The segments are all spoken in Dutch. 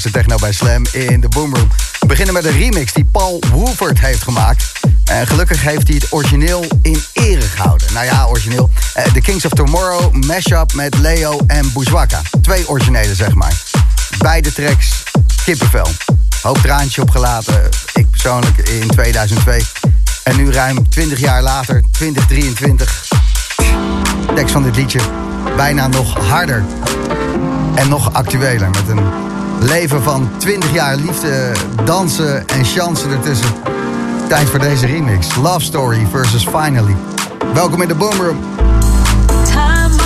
4 uur lang huis en techno bij Slam in de Boomroom. We beginnen met een remix die Paul Wooford heeft gemaakt. En gelukkig heeft hij het origineel in ere gehouden. Nou ja, origineel. Eh, The Kings of Tomorrow, mashup met Leo en Bouzwaka. Twee originele, zeg maar. Beide tracks kippenvel. Hoop traantje opgelaten. Ik persoonlijk in 2002. En nu ruim 20 jaar later, 2023. Tekst van dit liedje bijna nog harder. En nog actueler. Met een leven van 20 jaar liefde, dansen en chansen ertussen. Tijd voor deze remix. Love Story versus Finally. Welkom in de Boomroom. Time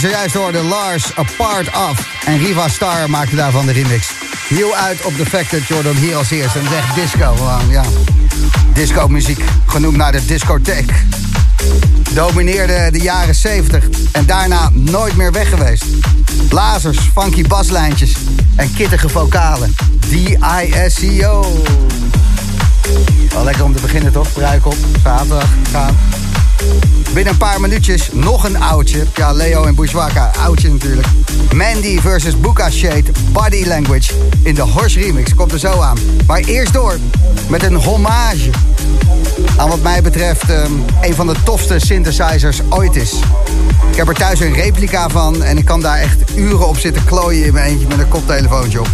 zojuist hoorde, Lars, A Part Of. En Riva Star maakte daarvan de remix. Heel uit op de fact dat Jordan hier als eerste. En zegt disco. Ja. Disco muziek, genoemd naar de discotheek domineerde de jaren 70 en daarna nooit meer weg geweest. Blazers, funky baslijntjes en kittige vocalen. D-I-S-C-O. Wel lekker om te beginnen toch? Bruik op, zaterdag, gaan. Binnen een paar minuutjes nog een oudje. Ja, Leo en Bushwaka, oudje natuurlijk. Mandy versus Buka Shade, Body Language. In de Horse Remix, komt er zo aan. Maar eerst door met een hommage aan wat mij betreft um, een van de tofste synthesizers ooit is. Ik heb er thuis een replica van en ik kan daar echt uren op zitten klooien in mijn eentje met een koptelefoontje op.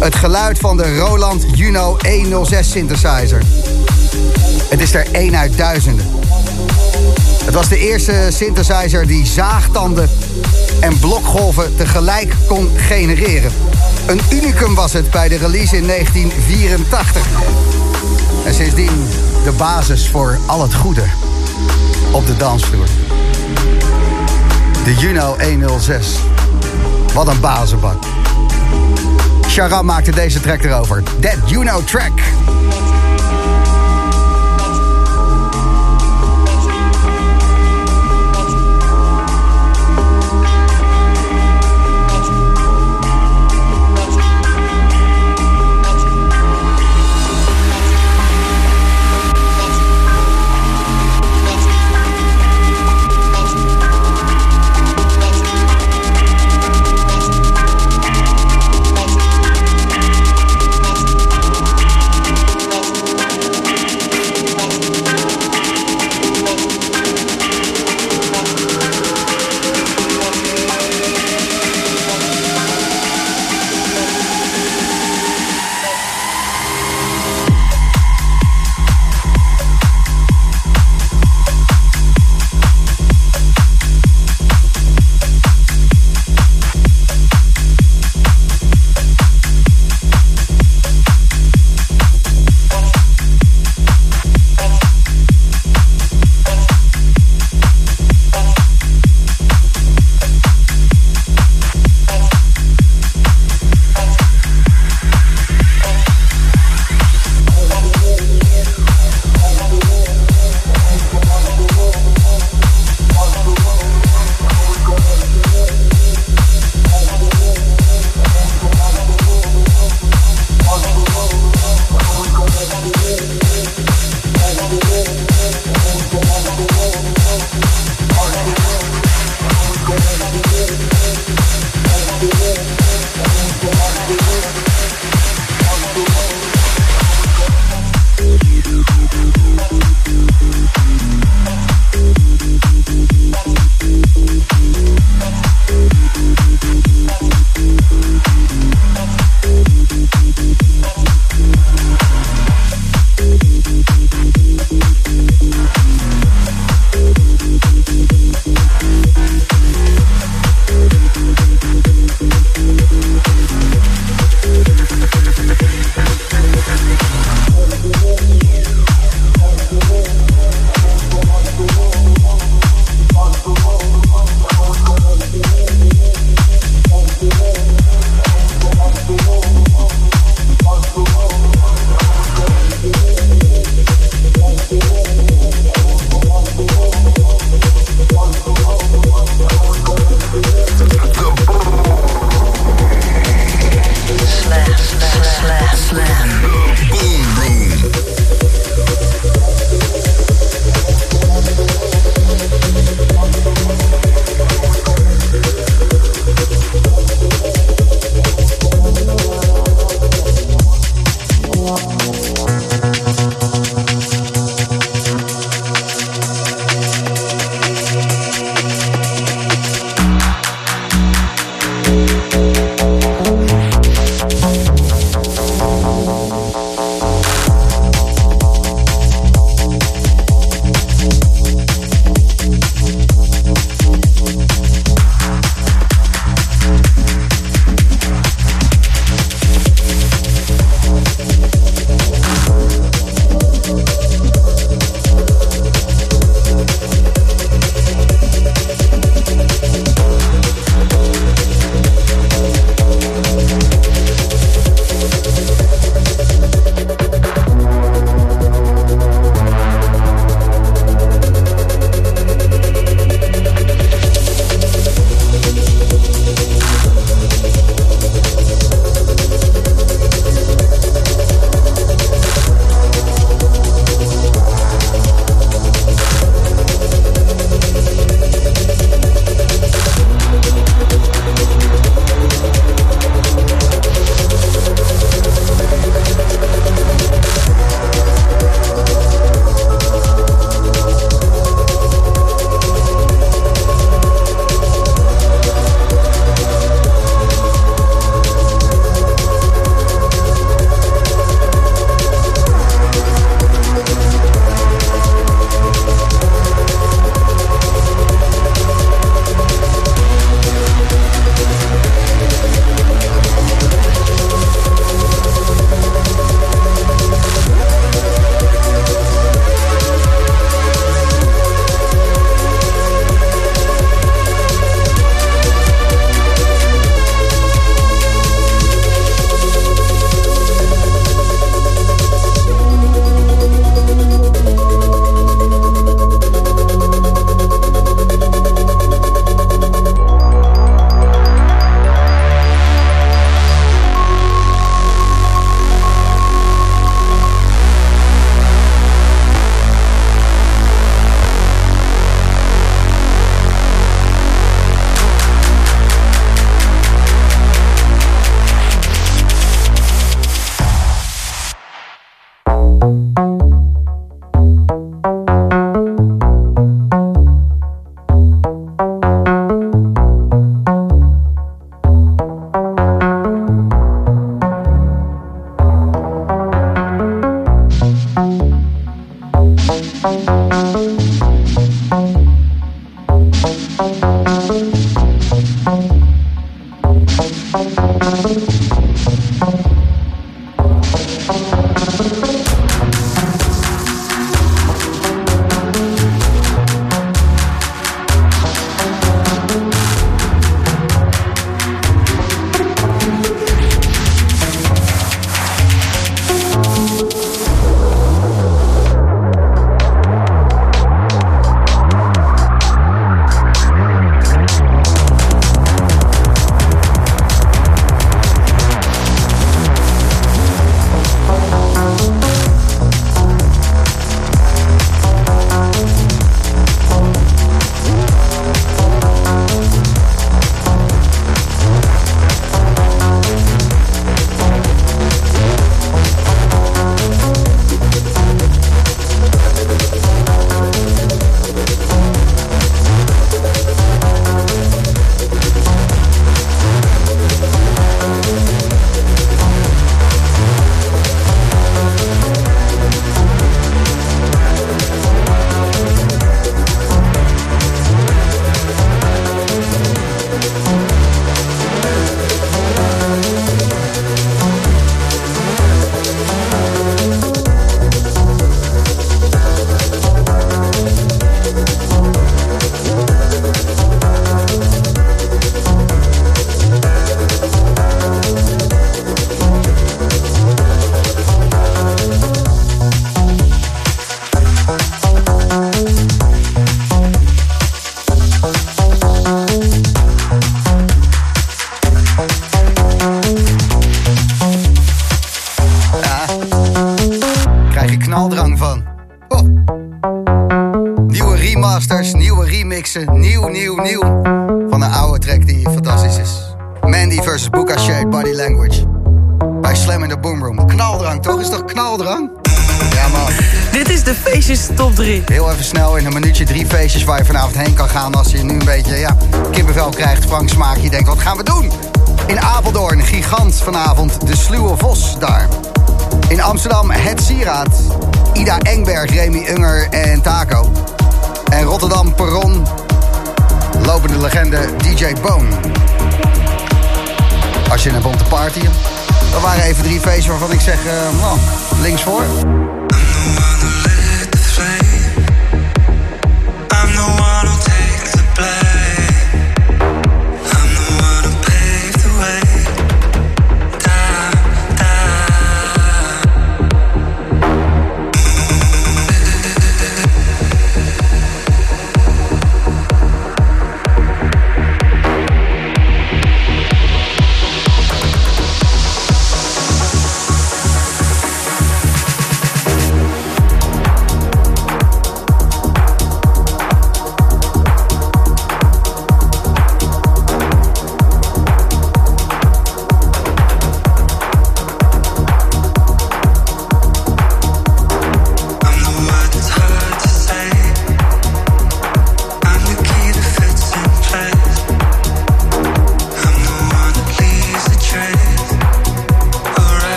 Het geluid van de Roland Juno E06 synthesizer. Het is er één uit duizenden. Het was de eerste synthesizer die zaagtanden en blokgolven tegelijk kon genereren. Een unicum was het bij de release in 1984. En sindsdien de basis voor al het goede op de dansvloer. De Juno 106. Wat een bazenbak. Sharam maakte deze track erover. That Juno track.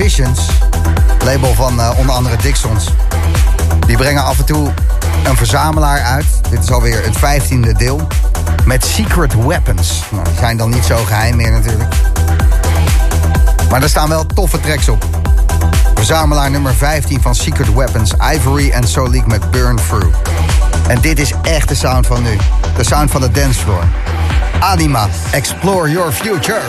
Visions. Label van uh, onder andere Dixons. Die brengen af en toe een verzamelaar uit. Dit is alweer het vijftiende deel. Met Secret Weapons. Nou, die zijn dan niet zo geheim meer natuurlijk. Maar er staan wel toffe tracks op. Verzamelaar nummer 15 van Secret Weapons, Ivory en Solik met Burn Through. En dit is echt de sound van nu. De sound van de dancefloor. Anima, explore your future.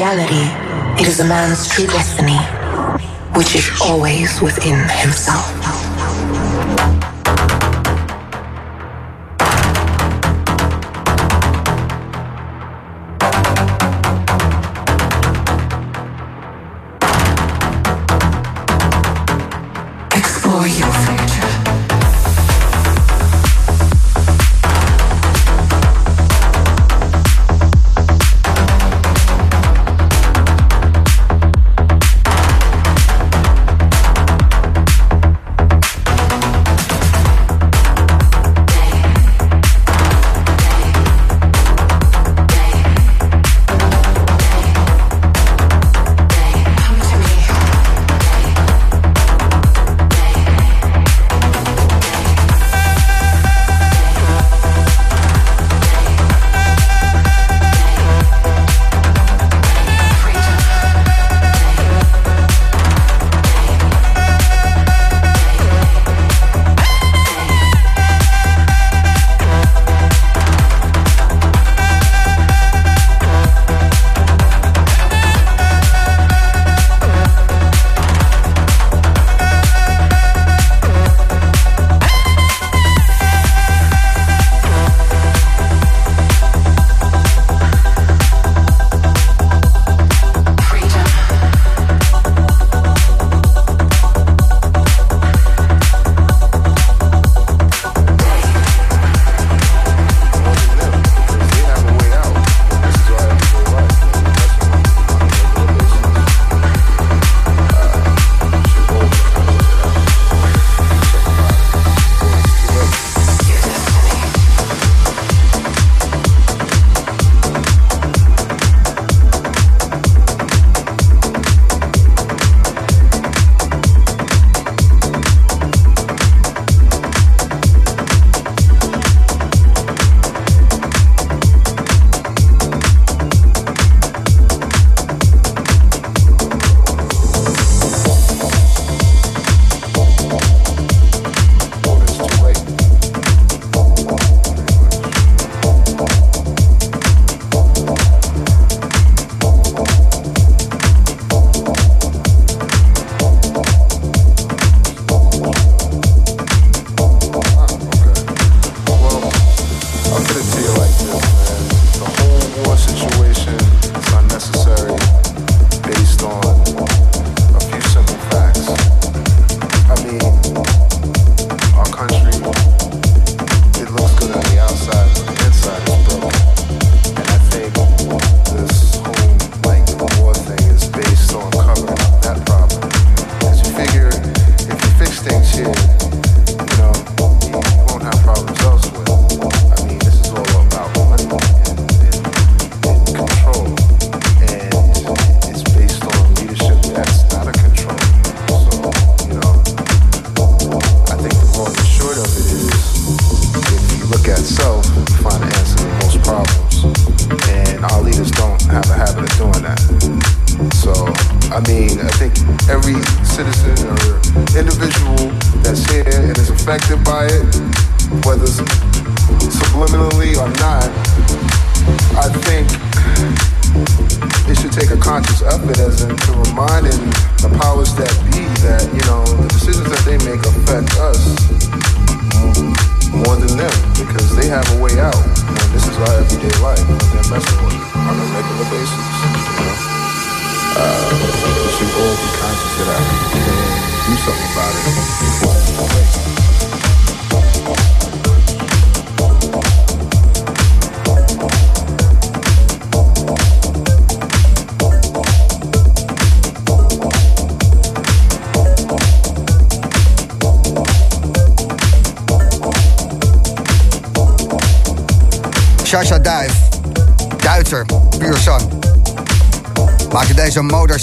Reality, it is a man's true destiny, which is always within himself.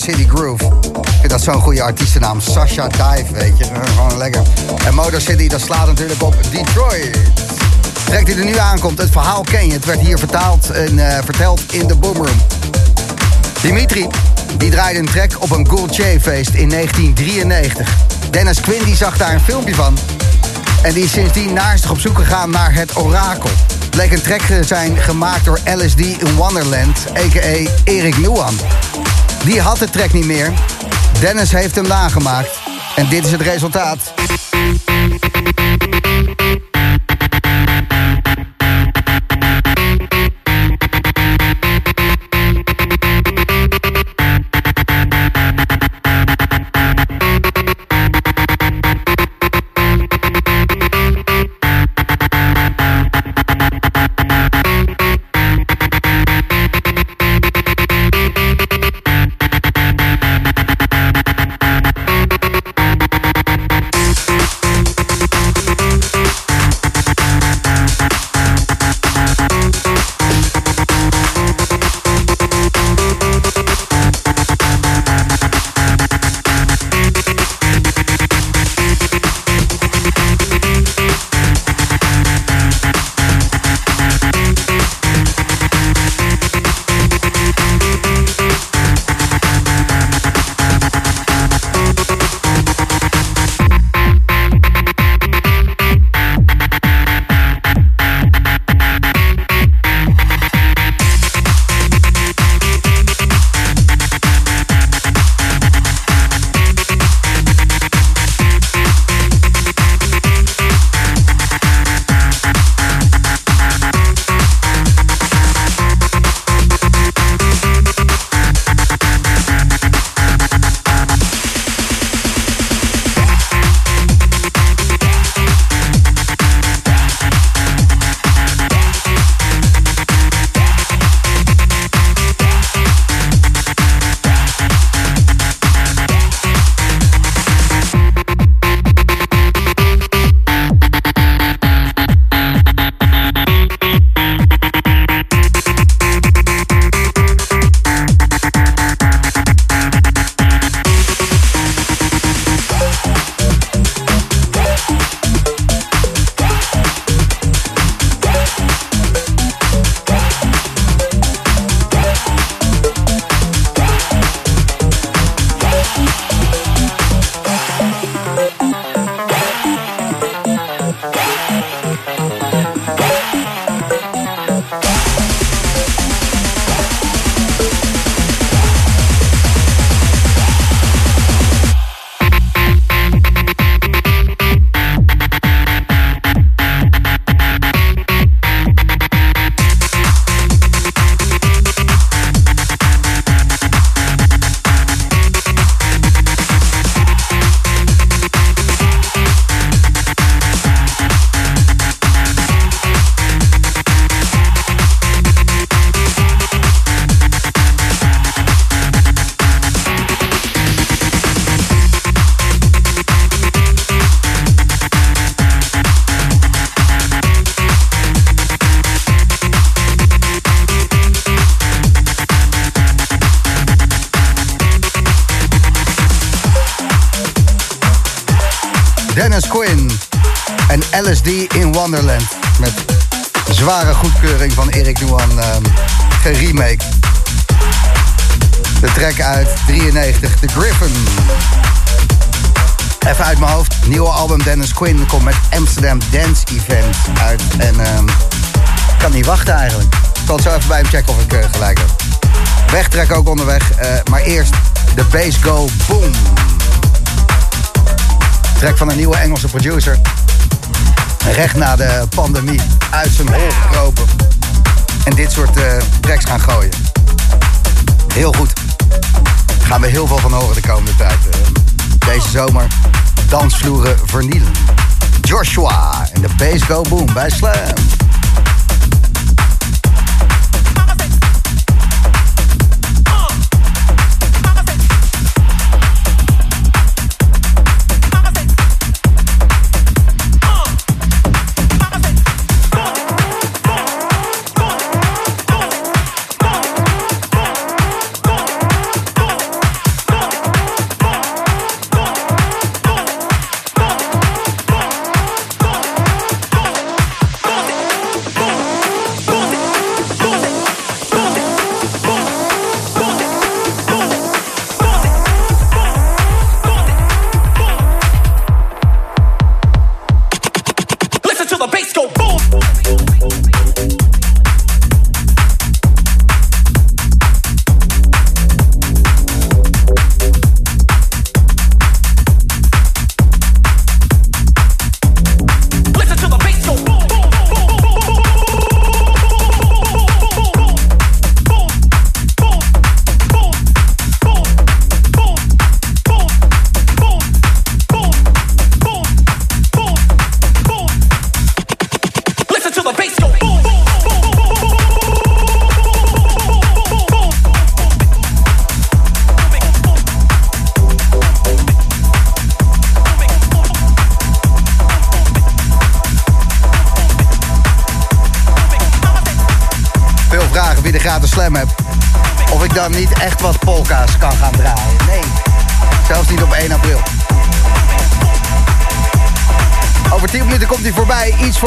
City Groove. Ik vind dat zo'n goede artiestennaam. Sasha Dive, weet je. Gewoon lekker. En Motor City, dat slaat natuurlijk op Detroit. Trek die er nu aankomt, het verhaal ken je. Het werd hier vertaald en uh, verteld in de Boomroom. Dimitri, die draaide een track op een Gold feest in 1993. Dennis Quinn die zag daar een filmpje van. En die is sindsdien naastig op zoek gegaan naar het orakel bleek een track te zijn gemaakt door LSD in Wonderland, a.k.a. Erik Nuan. Die had de track niet meer. Dennis heeft hem nagemaakt. En dit is het resultaat. Dennis Quinn komt met Amsterdam Dance Event uit. En ehm kan niet wachten eigenlijk. Ik zal zo even bij hem checken of ik uh, gelijk heb. Wegtrek ook onderweg. Uh, maar eerst de Bass Go Boom. Track van een nieuwe Engelse producer. Recht na de pandemie uit zijn hol gekropen. En dit soort uh, tracks gaan gooien. Heel goed. Gaan we heel veel van horen de komende tijd. deze zomer dansvloeren vernielen. Joshua en de Bass Go Boom bij Slam.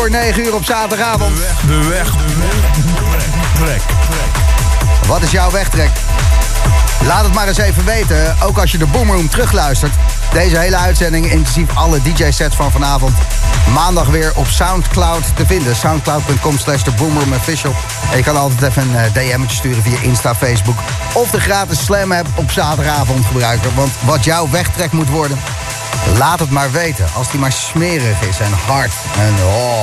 Voor 9 uur op zaterdagavond. De weg, de weg, de weg. Trek, Wat is jouw wegtrek? Laat het maar eens even weten, ook als je de Boomroom terugluistert. Deze hele uitzending, inclusief alle DJ-sets van vanavond... maandag weer op Soundcloud te vinden. Soundcloud.com slash de Boomroom Official. En je kan altijd even een eh, DM'tje sturen via Insta, Facebook... of de gratis Slam-app op zaterdagavond gebruiken. Want wat jouw wegtrek moet worden... Laat het maar weten als die maar smerig is en hard. En oh.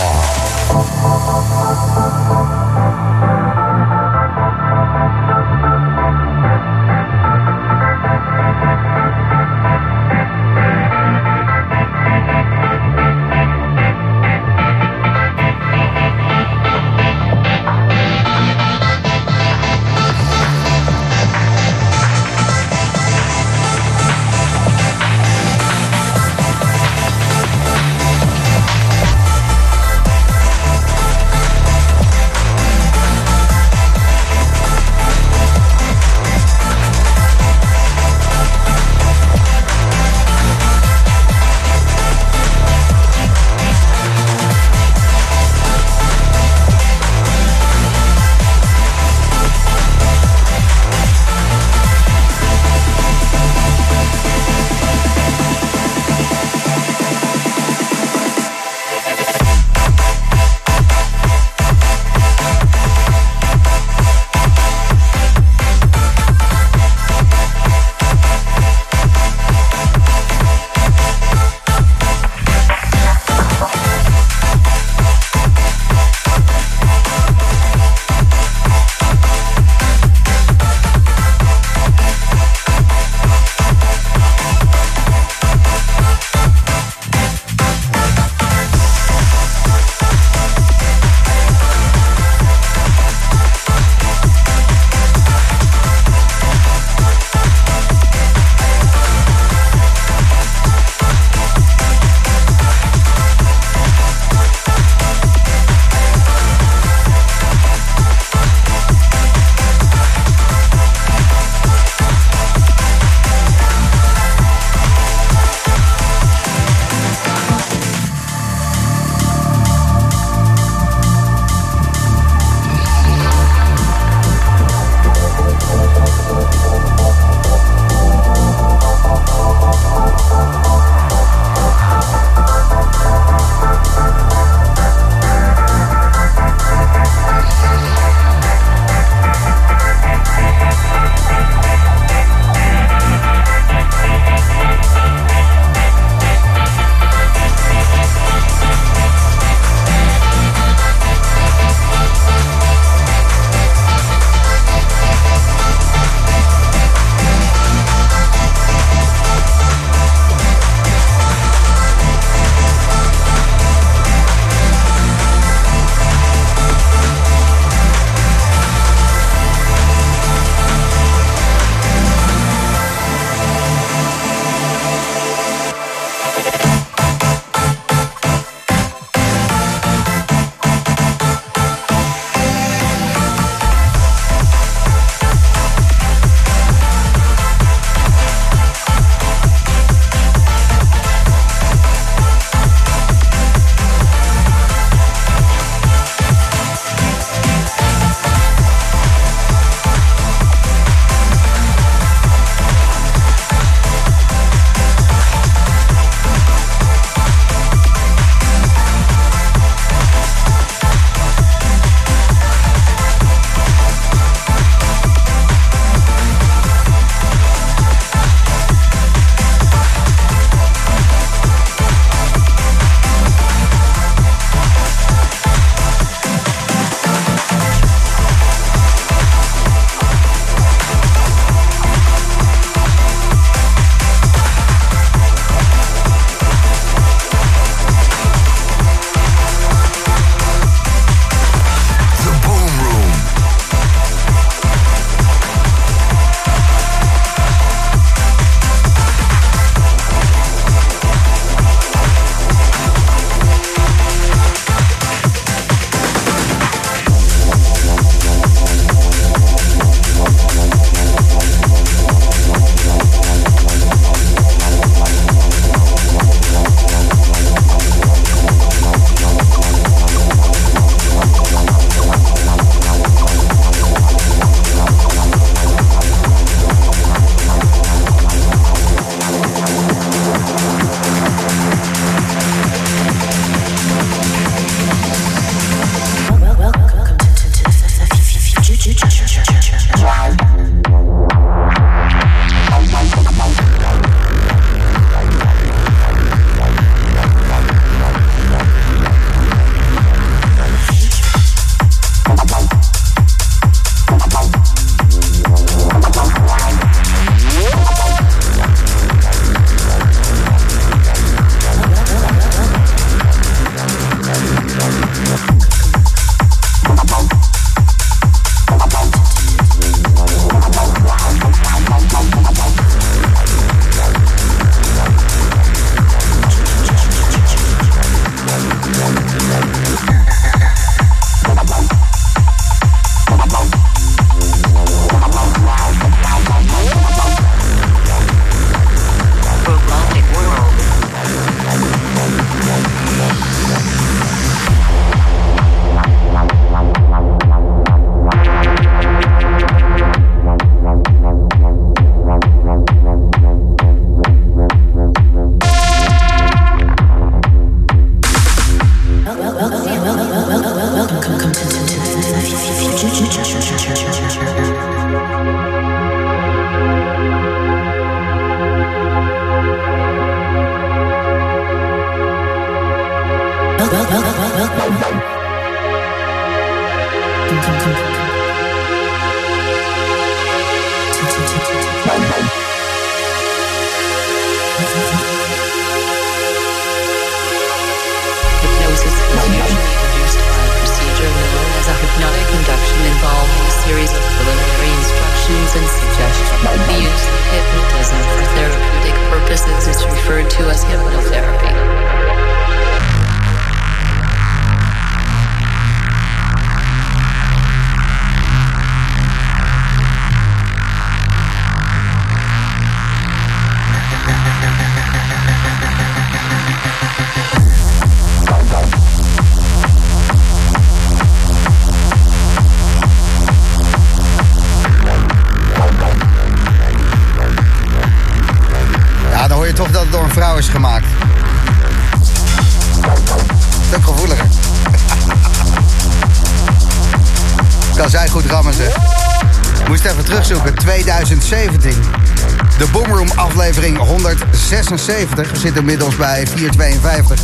176. We zitten inmiddels bij 452.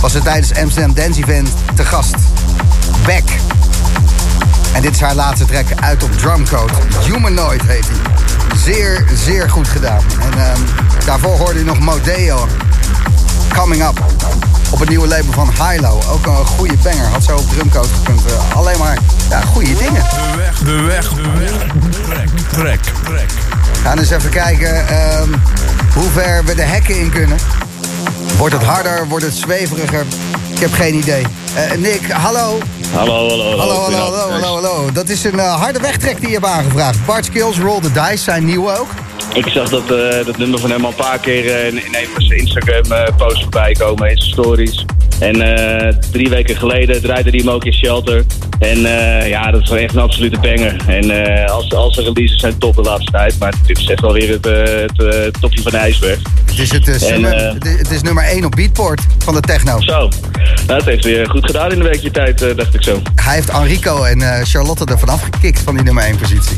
Was ze tijdens Amsterdam Dance Event te gast. Beck. En dit is haar laatste track uit op Drumcode. Humanoid heet hij. Zeer, zeer goed gedaan. En ehm, daarvoor hoorde je nog Modeo. Coming Up. Op het nieuwe label van Hilo. Ook een goede banger. Had zo op Drumcode gekund. Eh, alleen maar ja, goede dingen. De weg, de weg, de weg. Trek, trek, trek. We gaan eens even kijken ehm, hoe ver we de hekken in kunnen. Wordt het harder? Wordt het zweveriger? Ik heb geen idee. Eh, Nick, hallo. Hallo, hallo, hallo. Hallo, hallo, hallo, hallo, hallo. Dat is een eh, harde wegtrek die je hebt aangevraagd. Bart Skills, Roll the Dice zijn nieuw ook. Ik zag dat, eh, dat nummer van hem al een paar keer in, in een van zijn Instagram-posts voorbij komen, in zijn stories. En eh, drie weken geleden draaide hij hem ook in Shelter. En eh, ja, dat is wel echt een absolute banger. En eh, als, als de releases zijn top de laatste tijd. Maar dit is echt wel weer het, het topje van de ijsberg. Het is, het, En, het is- het nummer 1 op Beatport van de techno. Zo, nou, het heeft weer goed gedaan in een weekje tijd, dacht ik zo. Hij heeft Enrico en Charlotte er vanaf gekikt van die nummer 1 positie.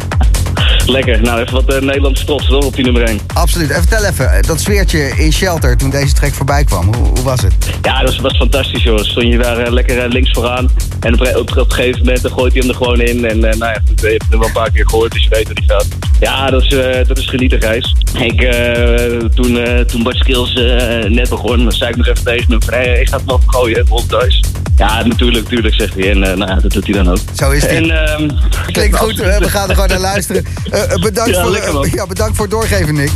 Lekker. Nou, even wat uh, Nederlandse trots toch op die nummer 1. Absoluut. En vertel even, eh, dat sfeertje in Shelter toen deze track voorbij kwam. Hoe, hoe was het? Ja, dat was, was fantastisch, joh. Stond je daar eh, lekker eh, links vooraan. En op, op, op een gegeven moment gooit hij hem er gewoon in. En eh, nou ja, goed, je hebt hem wel een paar keer gehoord, dus je weet hoe die gaat. Ja, dat is, eh, dat is genieten, Gijs. Ik, eh, toen, eh, toen Bart Skills eh, net begon, zei ik nog even tegen hem. Hey, ik ga het wel gooien, Roll Dice. Ja, natuurlijk, natuurlijk, zegt hij. En eh, nou, dat doet hij dan ook. Zo is het. En, ehm, Klinkt goed, we gaan er gewoon naar luisteren. Eh, eh, bedankt, Ja, voor, ja, bedankt voor het doorgeven, Nick.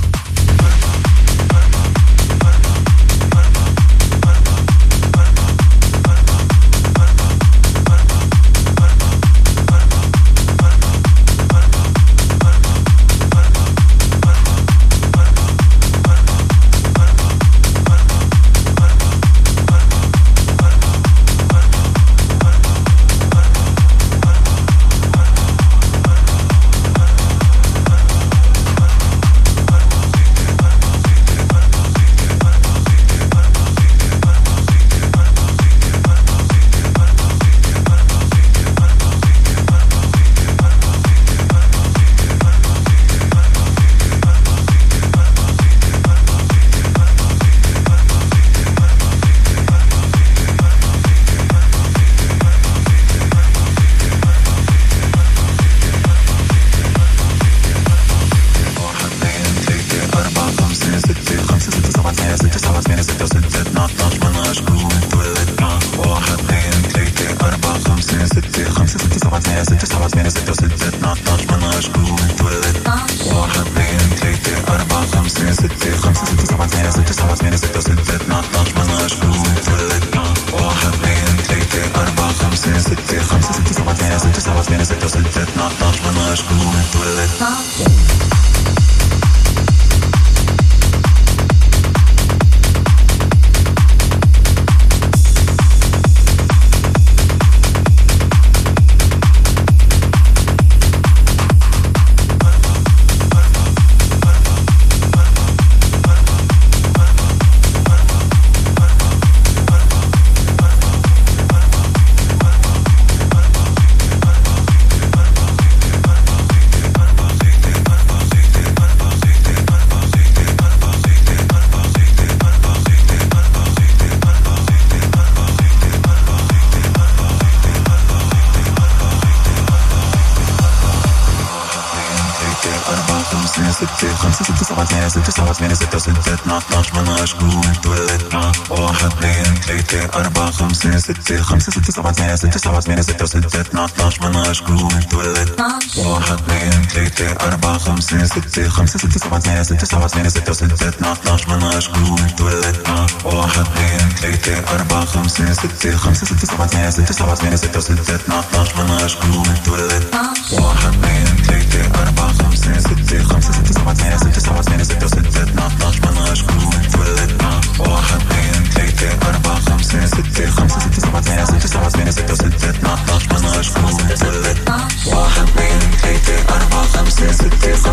خمسة خمسة ستة سبعة ثمانية ستة سبعة اثنين ستة خمسة ستة سبعة ثمانية ستة سبعة ثمانية ستة ستة اتناش اتناش مناش قول تولدنا واحد اثنين ثلاثة أربعة خمسة ستة خمسة ستة سبعة ثمانية ستة سبعة ثمانية ستة ستة اتناش اتناش مناش قول تولدنا واحد اثنين ثلاثة أربعة خمسة ستة خمسة ستة سبعة ثمانية ستة سبعة ثمانية ستة ستة اتناش اتناش مناش قول تولدنا واحد اثنين ثلاثة أربعة خمسة ستة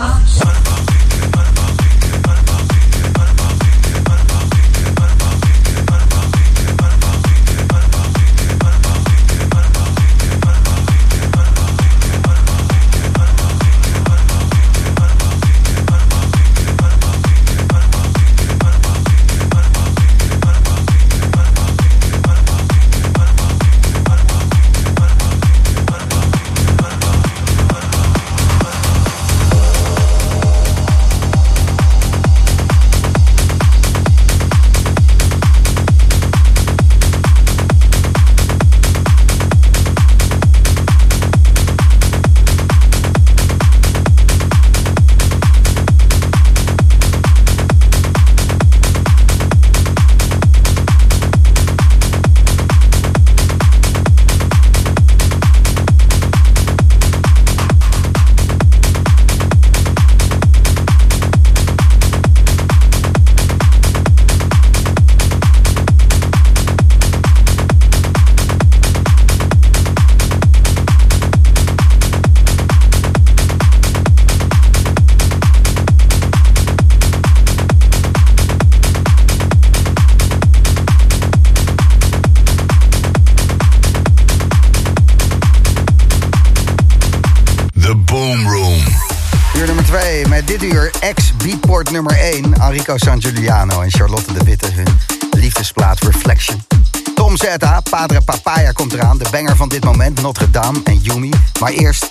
The 1. Enrico San Giuliano en Charlotte de Witte hun liefdesplaat Reflection. Tom Zeta, Padre Papaya komt eraan. De banger van dit moment, Notre Dame en Yumi. Maar eerst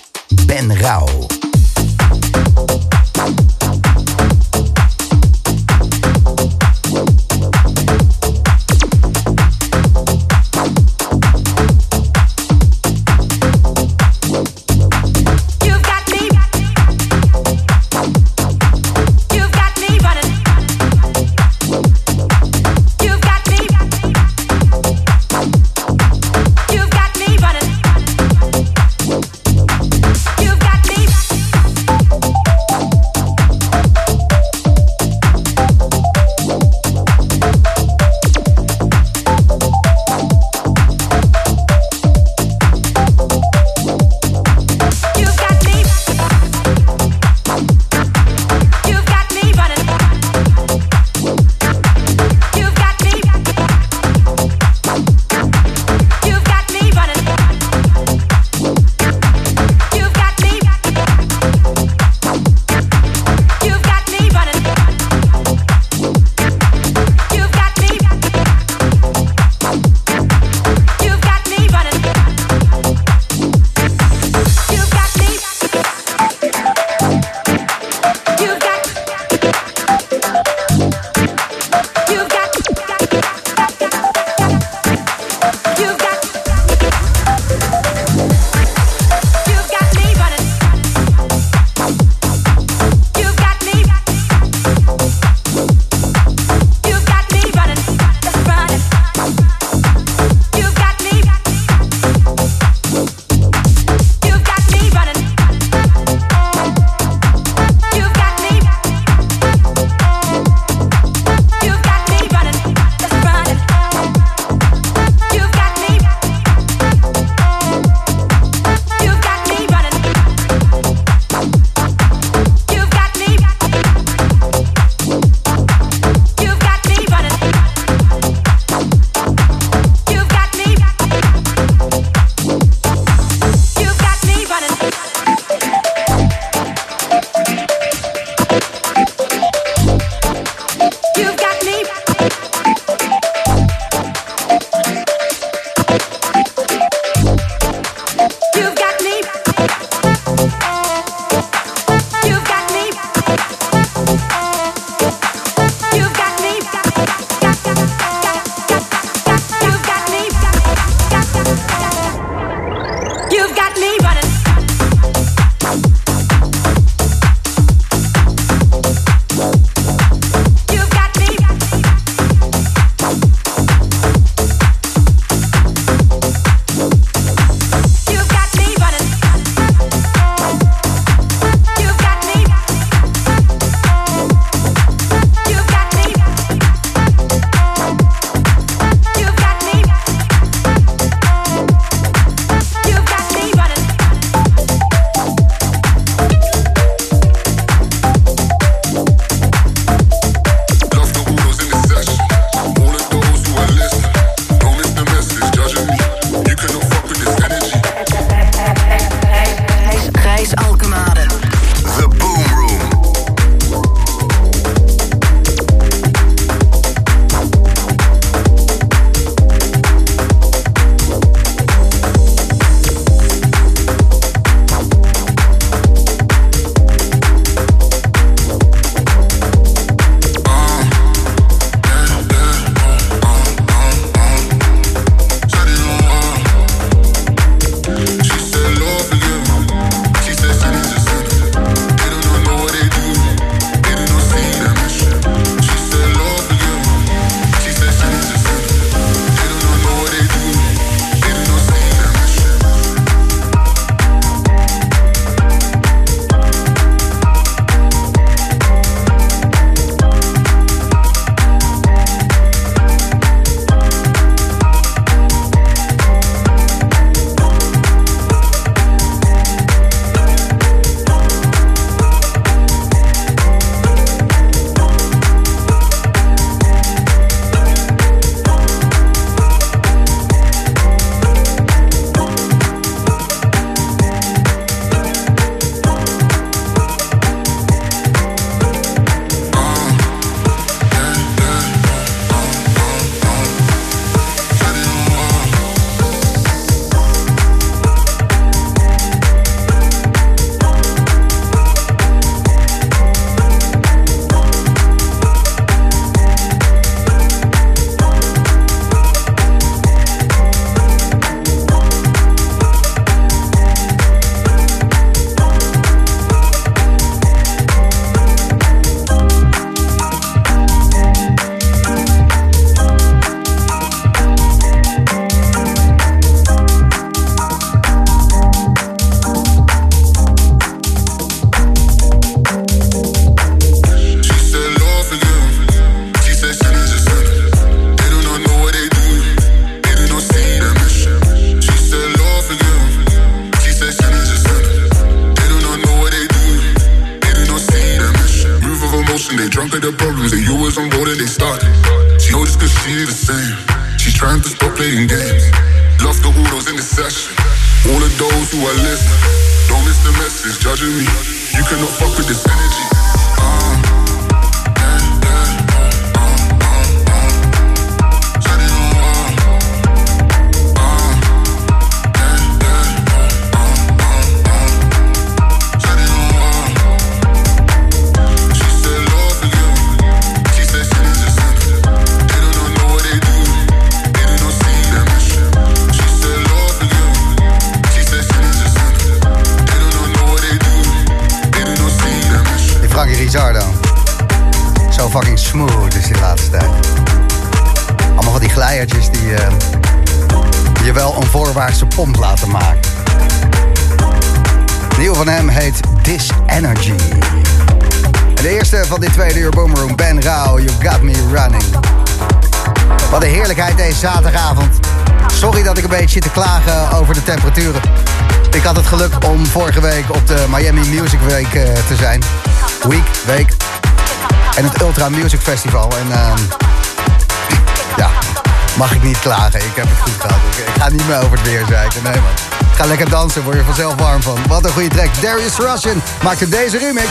klagen. Ik heb het goed gehad. Ik ga niet meer over het weer zeiken. Nee, man. Ga lekker dansen. Word je vanzelf warm van. Wat een goede track. Darius Russian maakte deze remix.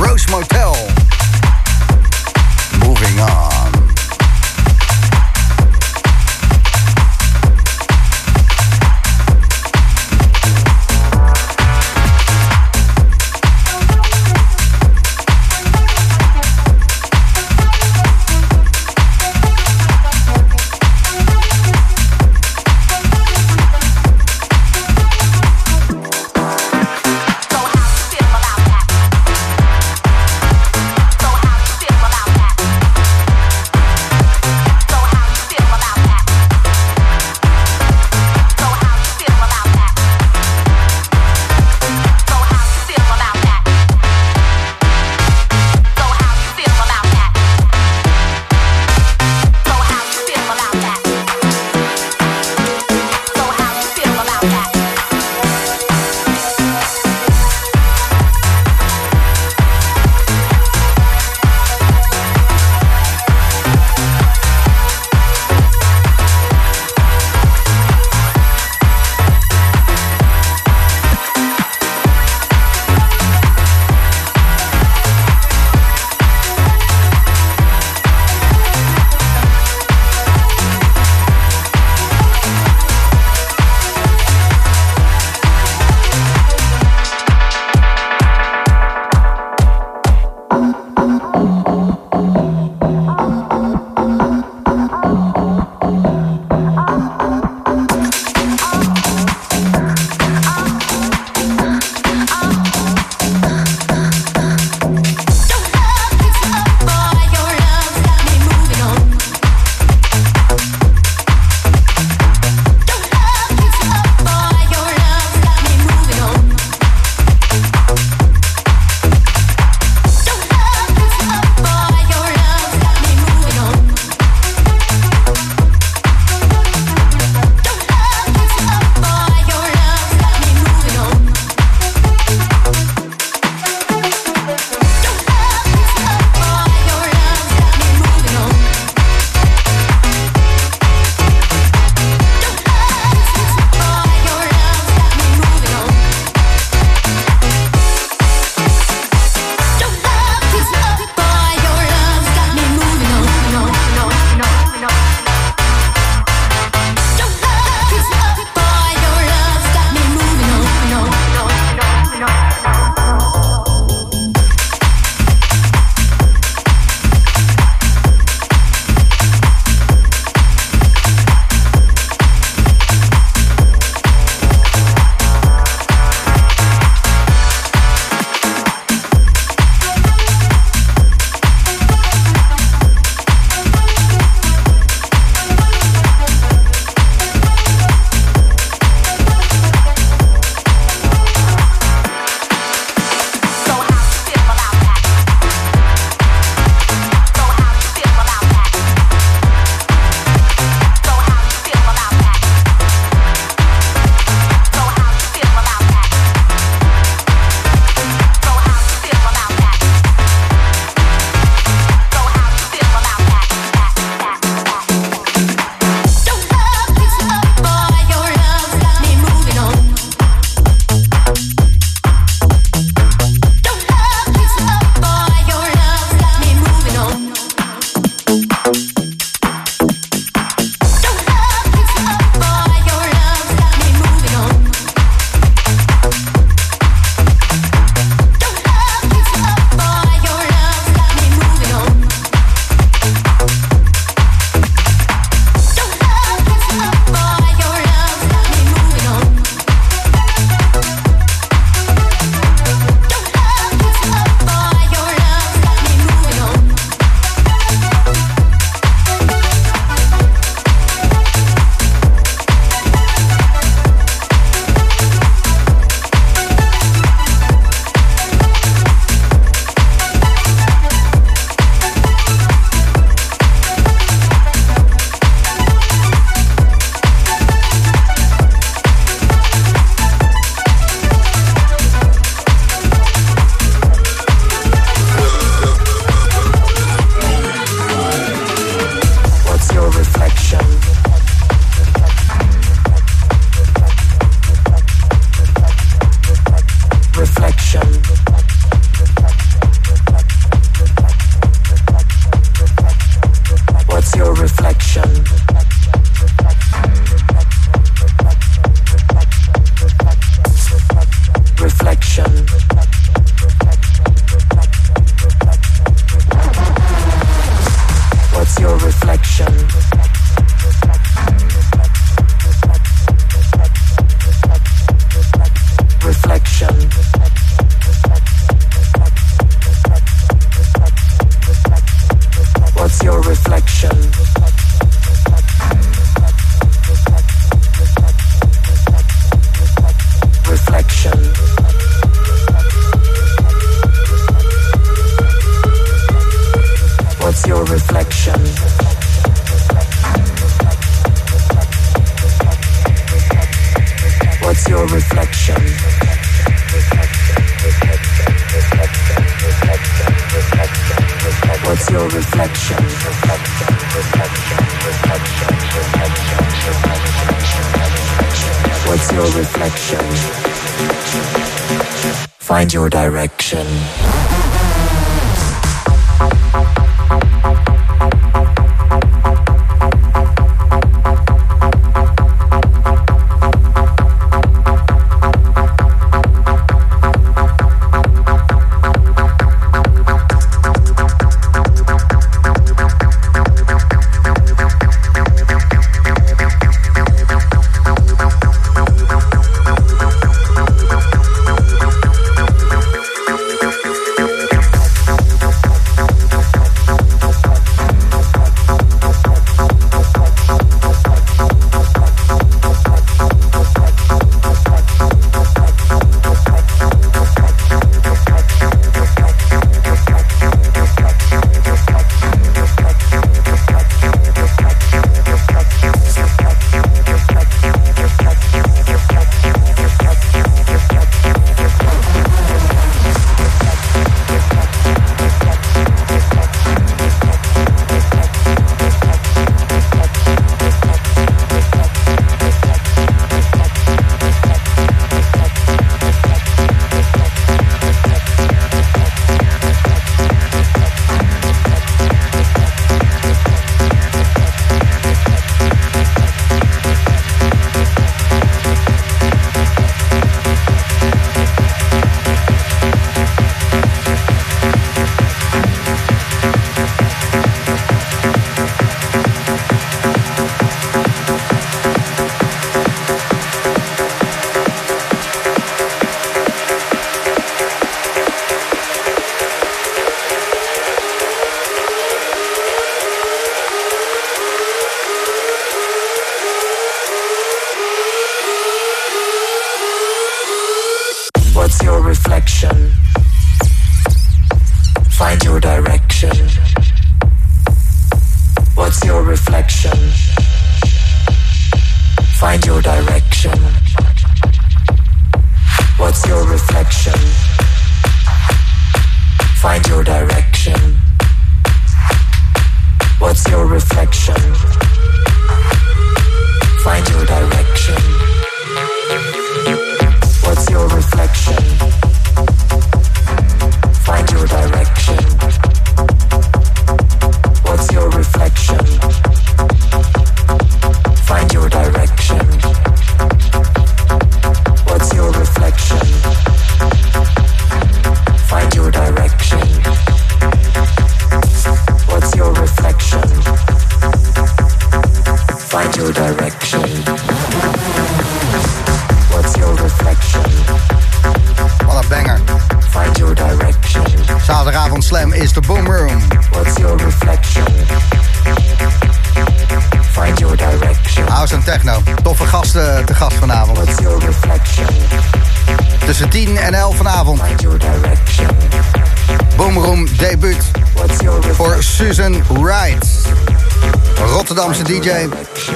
Rose Motel. Moving on.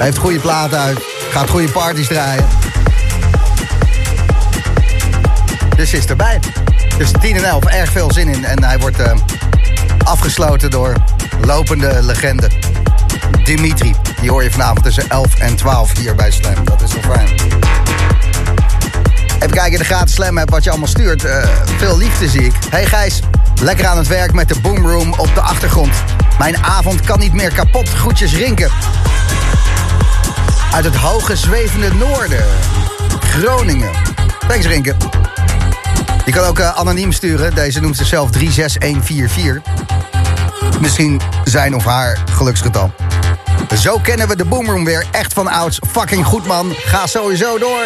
Heeft goede platen uit. Gaat goede parties draaien. Dus is erbij. Tussen 10 en 11 erg veel zin in. En hij wordt eh, afgesloten door lopende legende Dimitri. Die hoor je vanavond tussen 11 en 12 hier bij Slam. Dat is wel fijn. Even kijken in de gratis Slam app wat je allemaal stuurt. Eh, veel liefde zie ik. Hey Gijs, lekker aan het werk met de boomroom op de achtergrond. Mijn avond kan niet meer kapot. Groetjes Rinken. Uit het hoge zwevende noorden. Groningen. Thanks Rinken. Je kan ook eh, anoniem sturen. Deze noemt zichzelf 36144. Misschien zijn of haar geluksgetal. Zo kennen we de Boomroom weer echt van ouds. Fucking goed man. Ga sowieso door.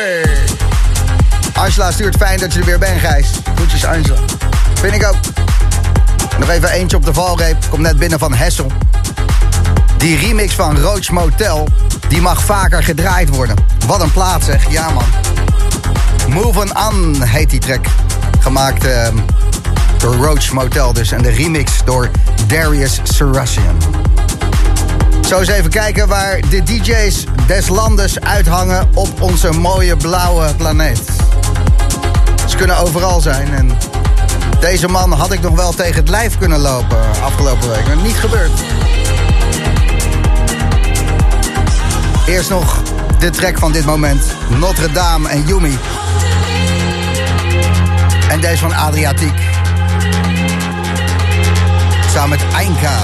Angela stuurt fijn dat je er weer bent, Gijs. Groetjes Angela. Vind ik ook. Nog even eentje op de valreep. Komt net binnen van Hessel. Die remix van Roach Motel, die mag vaker gedraaid worden. Wat een plaat zeg, ja man. Move On heet die track. Gemaakt eh, door Roach Motel dus. En de remix door Darius Sarasian. Zo eens even kijken waar de DJ's des landes uithangen op onze mooie blauwe planeet. Ze kunnen overal zijn en deze man had ik nog wel tegen het lijf kunnen lopen afgelopen week. Maar niet gebeurd. Eerst nog de track van dit moment. Notre Dame en Yumi. En deze van Adriatiek. Samen met Einka.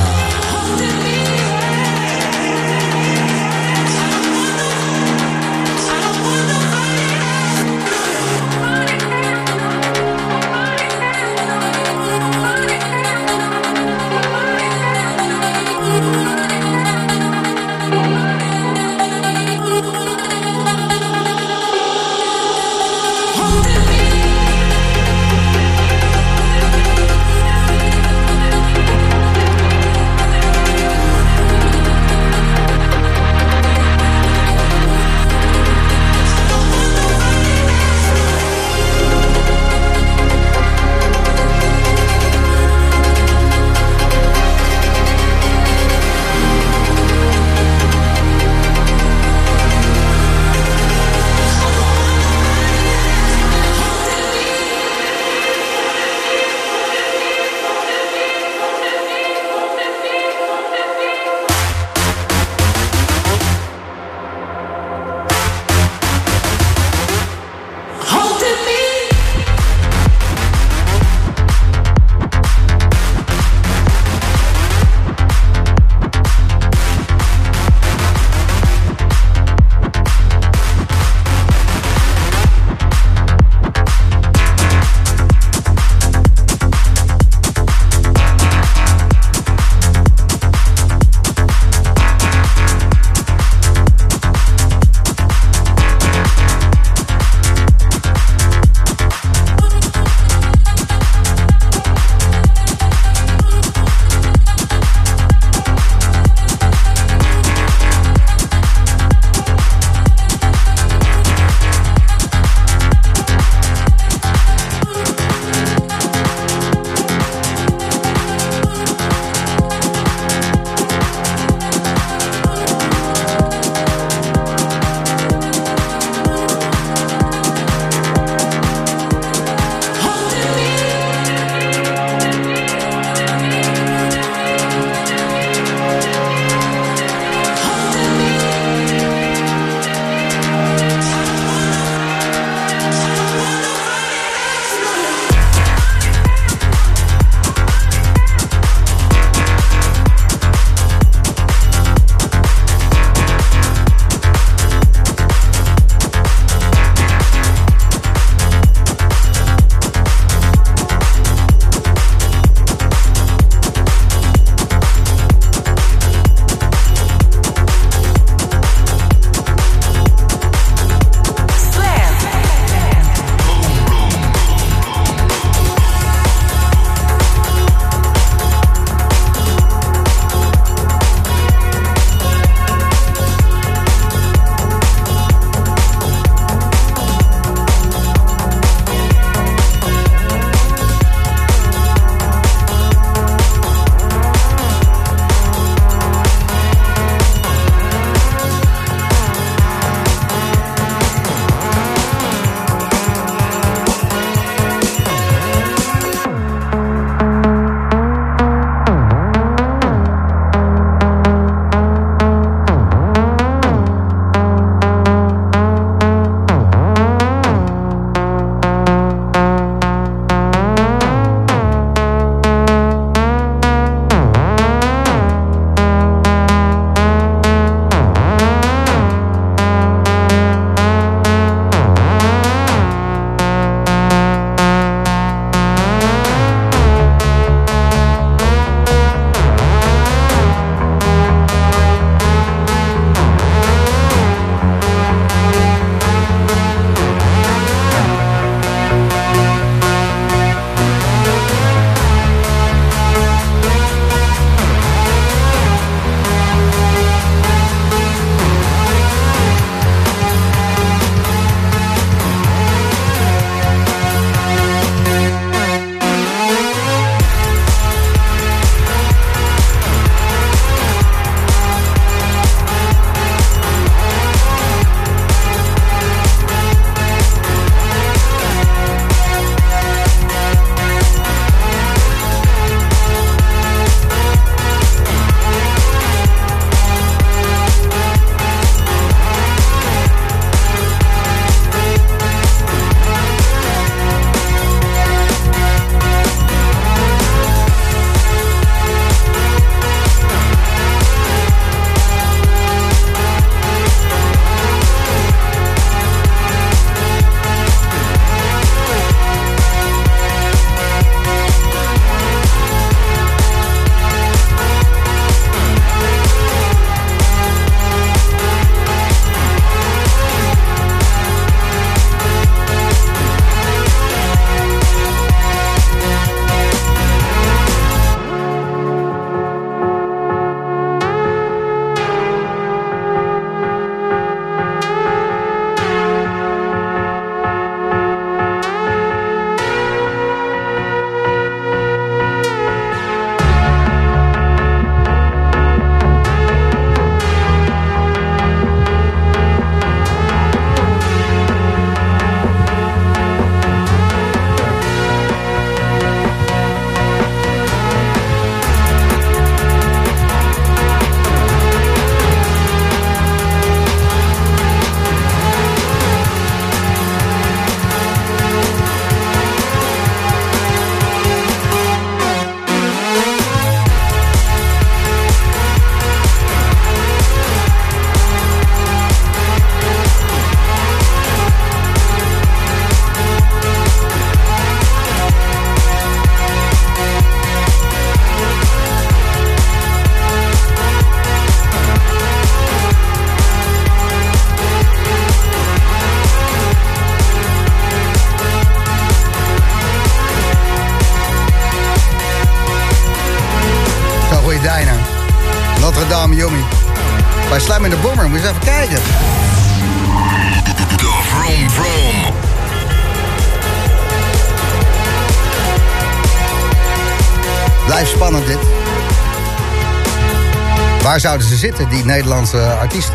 Zitten, die Nederlandse artiesten?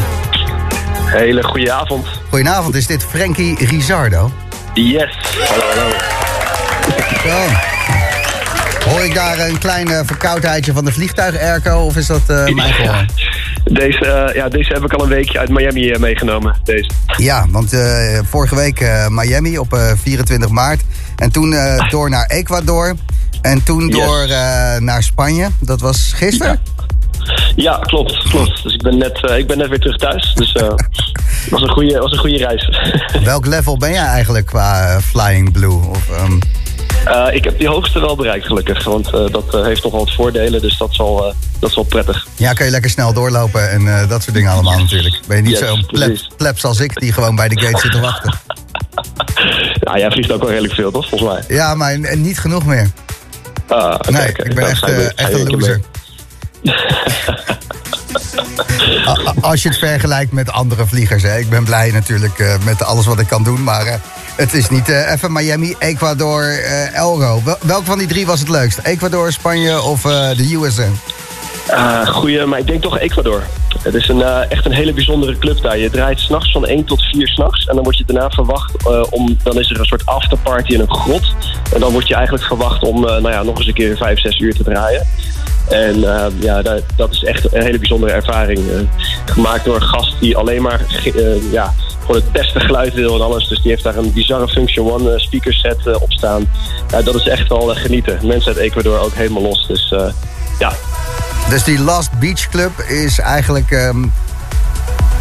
Hele goede avond. Goedenavond, is dit Frankie Rizardo? Yes. Hallo, hallo. Zo. Hoor ik daar een klein verkoudheidje van de vliegtuig-airco of is dat eh, mijn gehoor? Deze, eh, ja, deze heb ik al een weekje uit Miami eh, meegenomen. Deze. Ja, want vorige week Miami op eh, 24 maart. En toen door naar Ecuador. En toen Yes. door naar Spanje. Dat was gisteren? Ja, klopt, klopt. Dus ik ben net, eh, ik ben net weer terug thuis. Dus eh was een goede, was een goede reis. Welk level ben jij eigenlijk qua eh, Flying Blue? Of, ehm, Eh, ik heb die hoogste wel bereikt, gelukkig. Want dat heeft nogal wat voordelen, dus dat is wel, dat is wel prettig. ja, kun je lekker snel doorlopen en dat soort dingen allemaal natuurlijk. Ben je niet Yes, zo'n plebs als ik die gewoon bij de gate zit te wachten. Ja, jij vliegt ook wel redelijk veel, toch? Volgens mij. Ja, maar niet genoeg meer. Ah, Nee, ik ben Nou, echt, echt een loser. mee. Als je het vergelijkt met andere vliegers. Hè. Ik ben blij natuurlijk eh, met alles wat ik kan doen. Maar eh, het is niet eh, even Miami, Ecuador, Elro. Wel, welke van die drie was het leukst? Ecuador, Spanje of de USA? Ah, goeie, maar ik denk toch Ecuador. Het is een, echt een hele bijzondere club daar. Je draait s'nachts van 1 tot 4 s'nachts. En dan word je daarna verwacht om... Dan is er een soort afterparty in een grot. En dan word je eigenlijk verwacht om nou ja, nog eens een keer 5, 6 uur te draaien. En eh, ja, dat, dat is echt een hele bijzondere ervaring. eh. gemaakt door een gast die alleen maar eh, ja, gewoon het beste geluid wil en alles. Dus die heeft daar een bizarre Function One eh, speaker set op staan. Ja, dat is echt wel genieten. Mensen uit Ecuador ook helemaal los. Dus ja, Dus die Last Beach Club is eigenlijk ehm,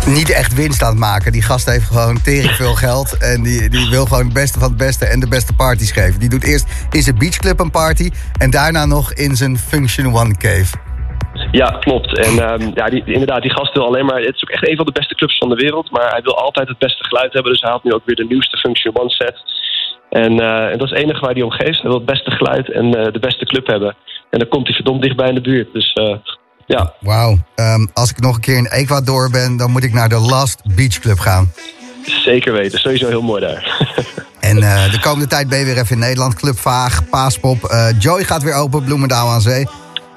niet echt winst aan het maken. Die gast heeft gewoon tering veel geld. En die, die wil gewoon het beste van het beste en de beste parties geven. Die doet eerst in zijn beachclub een party. En daarna nog in zijn Function One cave. Ja, klopt. En ehm, ja, die, inderdaad, die gast wil alleen maar... Het is ook echt een van de beste clubs van de wereld. Maar hij wil altijd het beste geluid hebben. Dus hij haalt nu ook weer de nieuwste Function One set. En, eh, en dat is het enige waar hij om geeft. Hij wil het beste geluid en eh, de beste club hebben. En dan komt hij verdomd dichtbij in de buurt. Dus eh, ja, Wauw. Ehm, als ik nog een keer in Ecuador ben, dan moet ik naar de Last Beach Club gaan. zeker weten. Sowieso heel mooi daar. En eh, de komende tijd ben je weer even in Nederland. Club Vaag, Paaspop. eh, Joy gaat weer open, Bloemendaal aan Zee.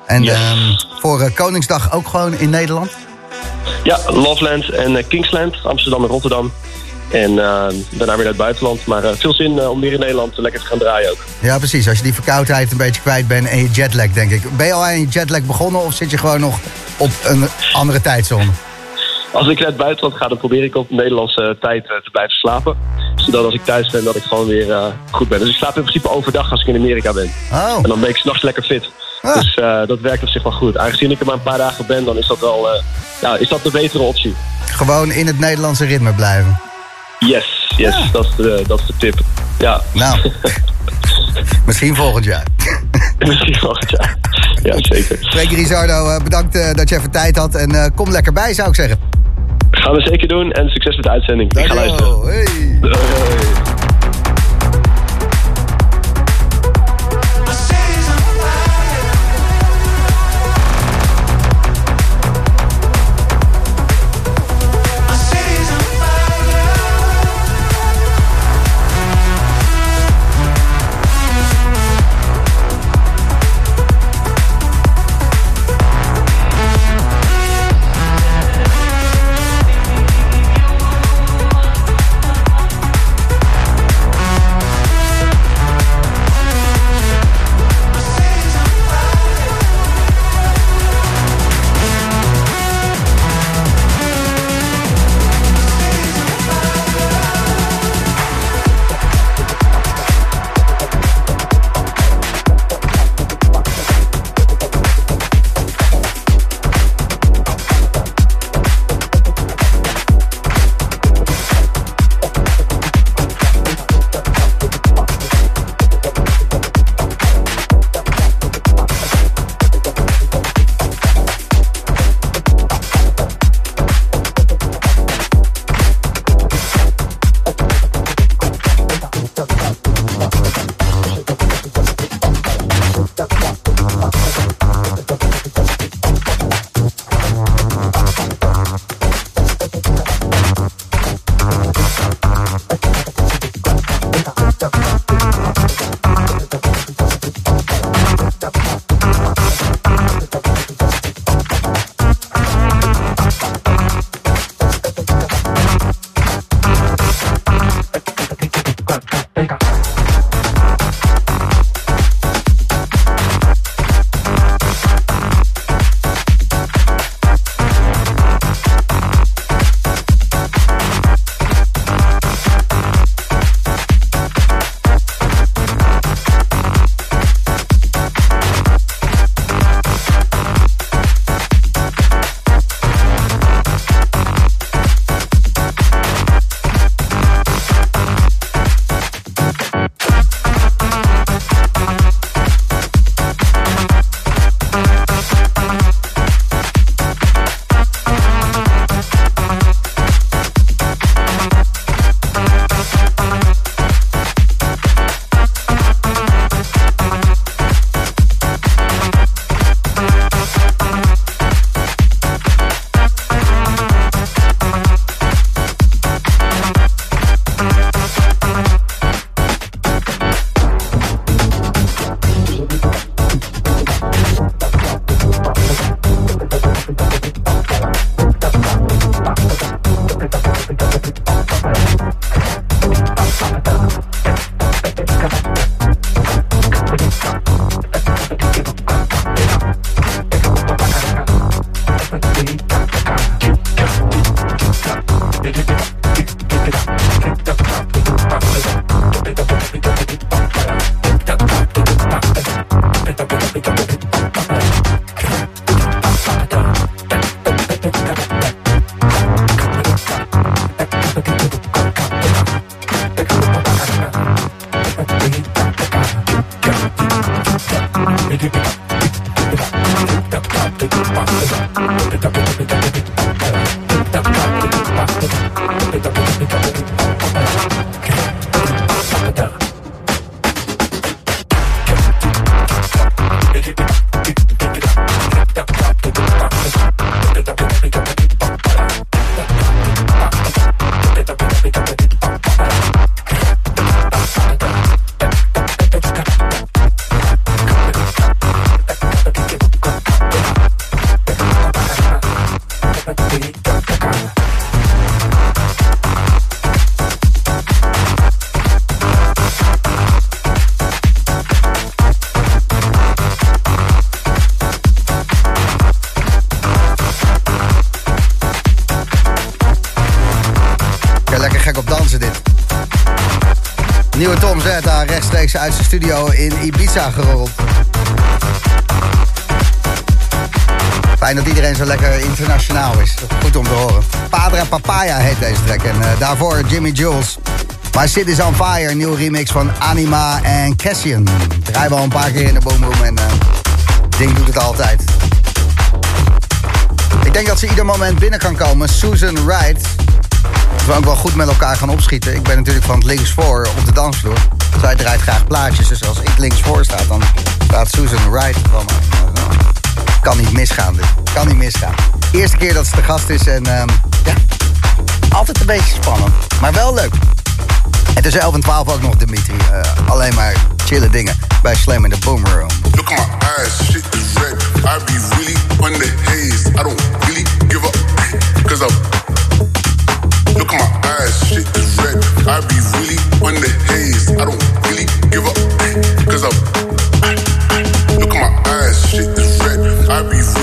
En Yes. ehm, voor eh, Koningsdag ook gewoon in Nederland. ja, Loveland en Kingsland. Amsterdam en Rotterdam. En eh, daarna weer naar het buitenland. Maar eh, veel zin eh, om weer in Nederland lekker te gaan draaien ook. Ja, precies. Als je die verkoudheid een beetje kwijt bent en je jetlag, denk ik. Ben je al aan je jetlag begonnen of zit je gewoon nog op een andere tijdzone? Als ik naar het buitenland ga, dan probeer ik op Nederlandse tijd eh, te blijven slapen. Zodat als ik thuis ben, dat ik gewoon weer goed ben. Dus ik slaap in principe overdag als ik in Amerika ben. Oh, En dan ben ik s'nachts lekker fit. Ah. Dus dat werkt op zich wel goed. Aangezien ik er maar een paar dagen ben, dan is dat wel ja, is dat de betere optie. gewoon in het Nederlandse ritme blijven. Yes, yes, dat, is de, dat is de tip. Ja, Nou, misschien volgend jaar. misschien wel. Ja, ja zeker. Frankie Rizardo, eh, bedankt eh, dat je even tijd had. En eh, kom lekker bij, zou ik zeggen. Gaan we zeker doen en succes met de uitzending. Ik ga luisteren. Hey. Doei. Rechtstreeks uit zijn studio in Ibiza gerold. Fijn dat iedereen zo lekker internationaal is. Goed om te horen. Padre Papaya heet deze track. En eh, daarvoor Jimmy Jules. My City is on Fire, een nieuwe remix van Anima en Cassian. Draaien we al een paar keer in de boomroom en uh, ding doet het altijd. Ik denk dat ze ieder moment binnen kan komen. Susan Wright. Dat we ook wel goed met elkaar gaan opschieten. Ik ben natuurlijk van het linksvoor op de dansvloer. Zij draait graag plaatjes, dus als ik linksvoor sta, dan staat Susan Wright van. Kan niet misgaan dit. Kan niet misgaan. Eerste keer dat ze te gast is en um, ja, altijd een beetje spannend. Maar wel leuk. En tussen 11 en 12 ook nog Dimitri. Uh, alleen maar chille dingen bij Slam in de Boom Room. Look at my eyes, shit is red. I be really the haze. I don't really give up, cause I'm. Look at my eyes, shit is red. I be really on the haze. I don't really give up, cause I'm. Look at my eyes, shit is red. I be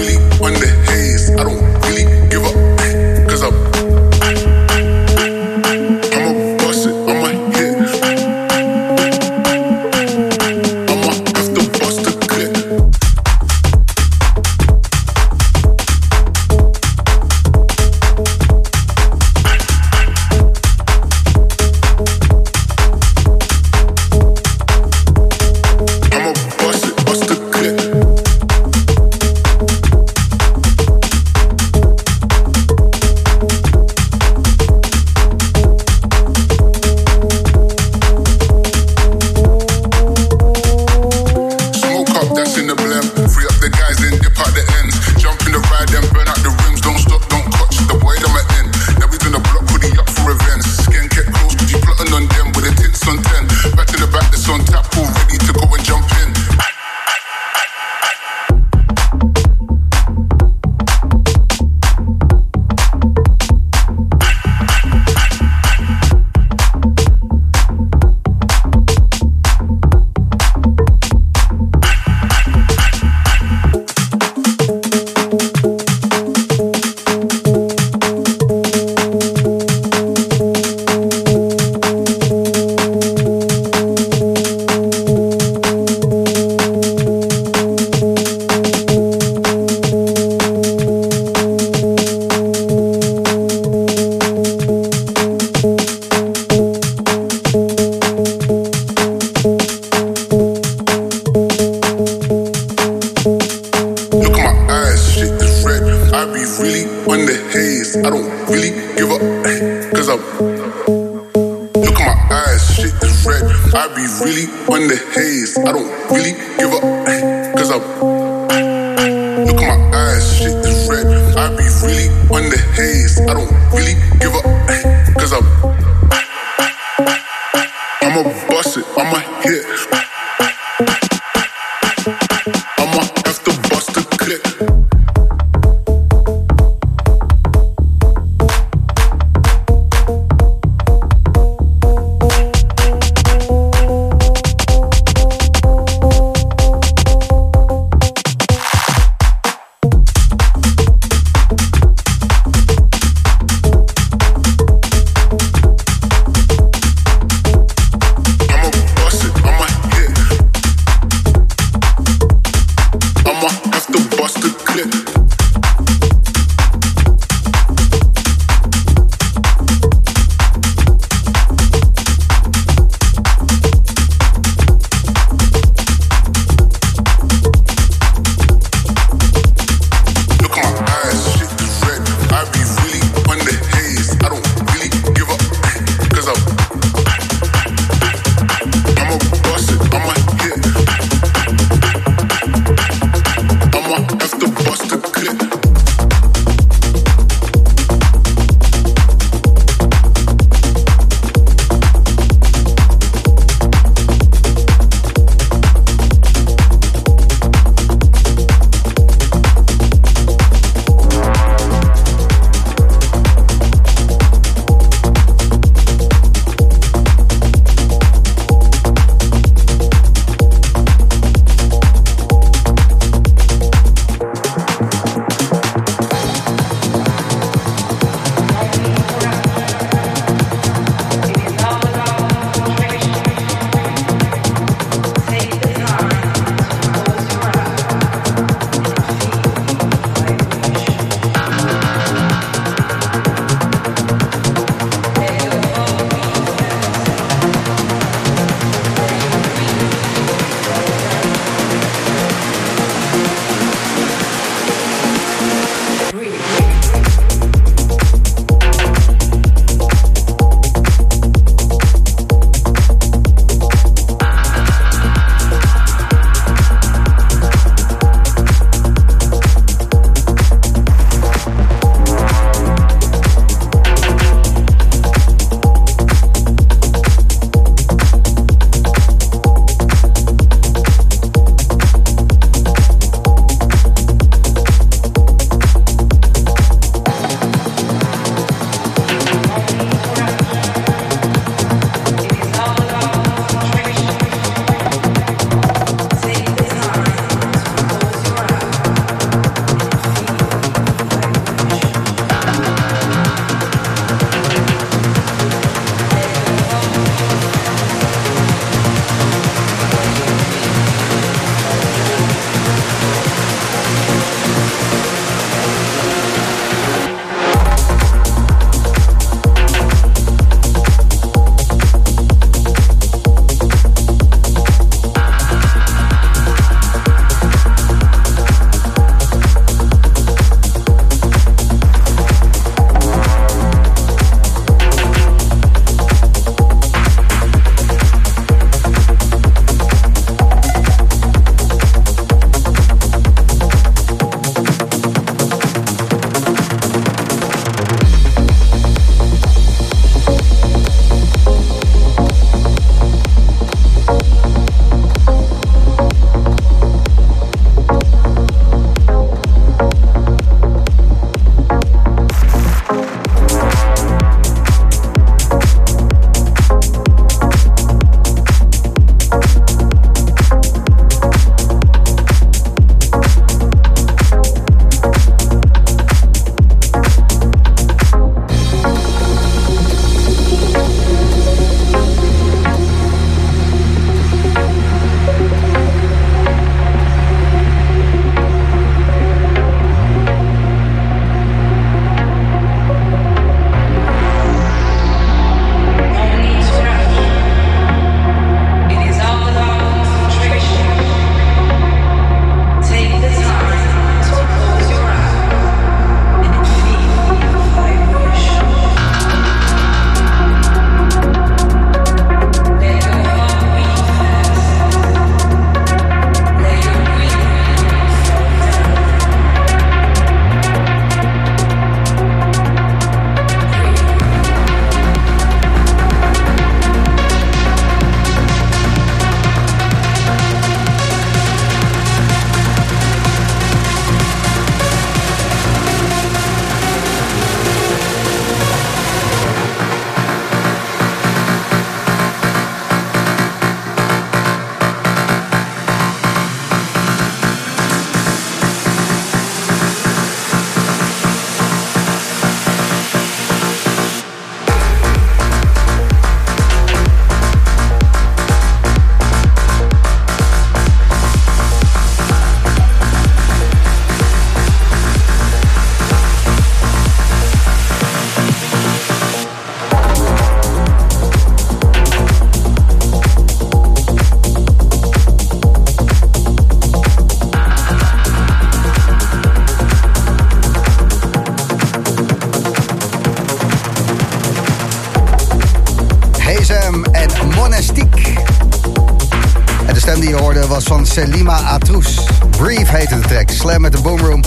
Selima Atrous. Brief heette de track. Slam met de Boomroom.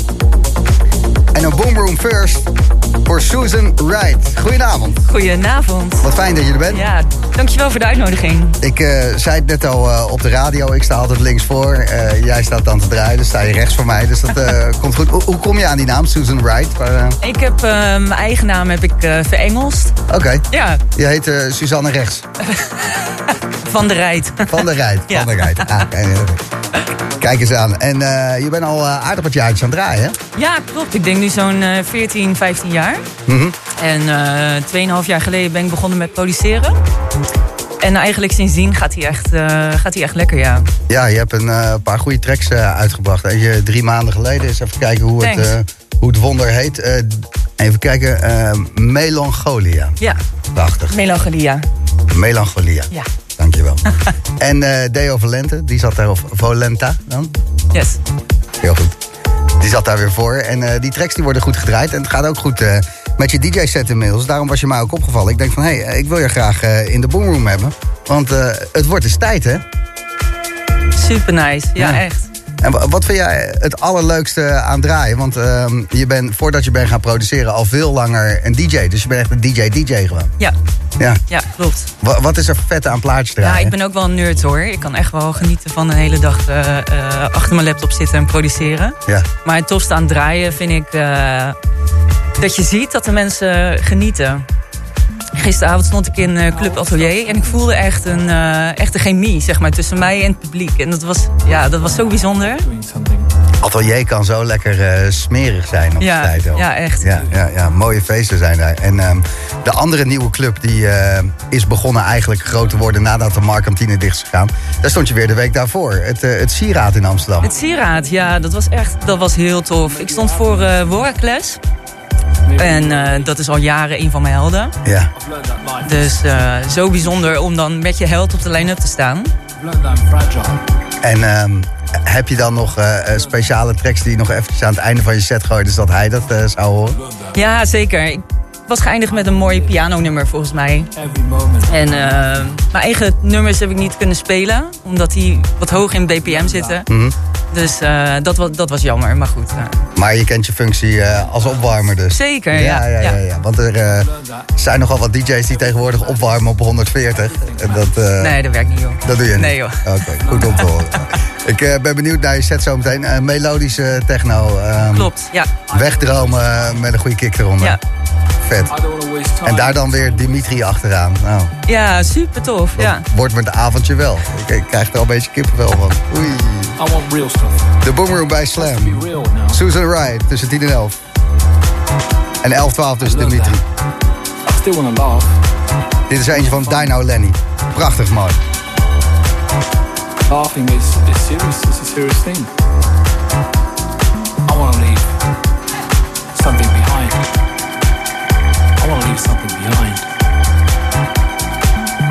En een Boomroom first voor Susan Wright. Goedenavond. Goedenavond. Wat fijn dat je er bent. Ja, dankjewel voor de uitnodiging. Ik eh, zei het net al eh, op de radio. Ik sta altijd links voor. Eh, jij staat dan te draaien. Dus sta je rechts voor mij. Dus dat komt goed. Hoe, hoe kom je aan die naam, Susan Wright? Waar, eh, Ik heb mijn eigen naam heb ik verengelst. Oké. Ja, Je heet Suzanne Rechts. van de Rijt. Van der Rijt. Ja. Van der Rijt. Ah, kijk eens aan. En eh, je bent al eh, aardig wat jaartjes aan het draaien, hè? Ja, klopt. Ik denk nu zo'n eh 14, 15 jaar. Mhm. En eh 2,5 jaar geleden ben ik begonnen met produceren. En eigenlijk sindsdien gaat hij echt, eh, gaat hij echt lekker, ja. Ja, je hebt een eh, paar goede tracks eh, uitgebracht. Eentje drie maanden geleden. Eens even kijken hoe, het, Thanks. eh, hoe het wonder heet. Eh, even kijken. eh, Melancholia. Ja, Prachtig. melancholia. Melancholia. Ja. En eh Deo Valente, die zat daar, of Volenta dan? yes. Heel goed. Die zat daar weer voor. En eh, die tracks die worden goed gedraaid. En het gaat ook goed eh, met je DJ-set inmiddels. Daarom was je mij ook opgevallen. Ik denk van, hé, hey, ik wil je graag in de boomroom hebben. Want het wordt eens tijd, hè? Super nice. Ja, Ja. echt. En wa- wat vind jij het allerleukste aan draaien? Want ehm, je bent, voordat je bent gaan produceren, al veel langer een DJ. Dus je bent echt een DJ-DJ gewoon. Ja, Ja. ja klopt. Wa- wat is er vet aan plaatjes draaien? Ja, ik ben ook wel een nerd hoor. Ik kan echt wel genieten van een hele dag eh, eh, achter mijn laptop zitten en produceren. Ja. Maar het tofste aan het draaien vind ik eh, dat je ziet dat de mensen genieten. Gisteravond stond ik in eh, Club Atelier en ik voelde echt een, eh, echt een chemie zeg maar, tussen mij en het publiek. En dat was, ja, dat was zo bijzonder. Atelier kan zo lekker eh, smerig zijn op Ja, de tijd. ook. ja, echt. Ja, ja, ja, mooie feesten zijn daar. En ehm, de andere nieuwe club die eh, is begonnen eigenlijk groot te worden nadat de Markantine dicht is gegaan. Daar stond je weer de week daarvoor. Het, eh, het Sieraad in Amsterdam. Het sieraad, ja, dat was echt dat was heel tof. Ik stond voor Workles. En dat is al jaren een van mijn helden. Ja. Dus zo bijzonder om dan met je held op de line-up te staan. En ehm, heb je dan nog eh, eh, speciale tracks die je nog eventjes aan het einde van je set gooit, dus dat hij dat eh, zou horen? Ja, zeker. Ik was geëindigd met een mooi pianonummer volgens mij. En eh, mijn eigen nummers heb ik niet kunnen spelen, omdat die wat hoog in BPM zitten. Mhm. Dus eh, dat, was, dat was jammer, maar goed. eh. Maar je kent je functie eh, als opwarmer dus. Zeker, ja. ja, ja, ja, ja. ja. Want er eh, zijn nogal wat DJ's die tegenwoordig opwarmen op 140. En dat, eh, nee, dat werkt niet, joh. Dat doe je niet? Nee, joh. Oké, goed om te horen. Ik eh, ben benieuwd naar je set zometeen. Eh melodische techno. ehm, Klopt, ja. Wegdromen met een goede kick eronder. Ja. Vet. En daar dan weer Dimitri achteraan. Nou, Ja, super tof. Ja. wordt met het avondje wel. Ik, ik krijg er al een beetje kippenvel van. Oei. I want real stuff. De Boomroom bij Slam. Susan Wright tussen 10 en 11. En 11, 12 tussen Dimitri. I still want to laugh. Dit is eentje van Dino Lenny. Prachtig mooi. Laughing is, is serious. It's a serious thing. I want to leave something leave something behind.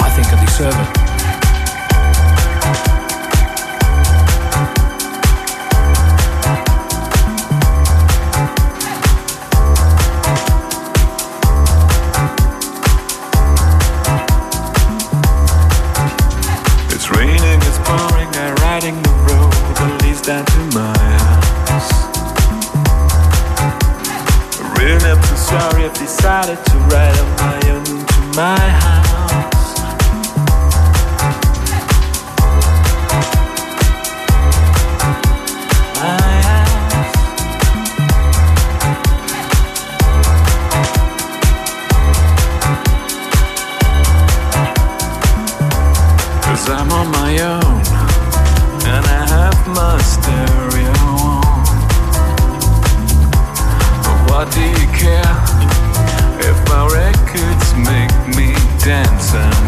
I think I deserve it. It's raining, it's pouring, I'm riding the road to my sorry decided to ride on my own to my house. dancing.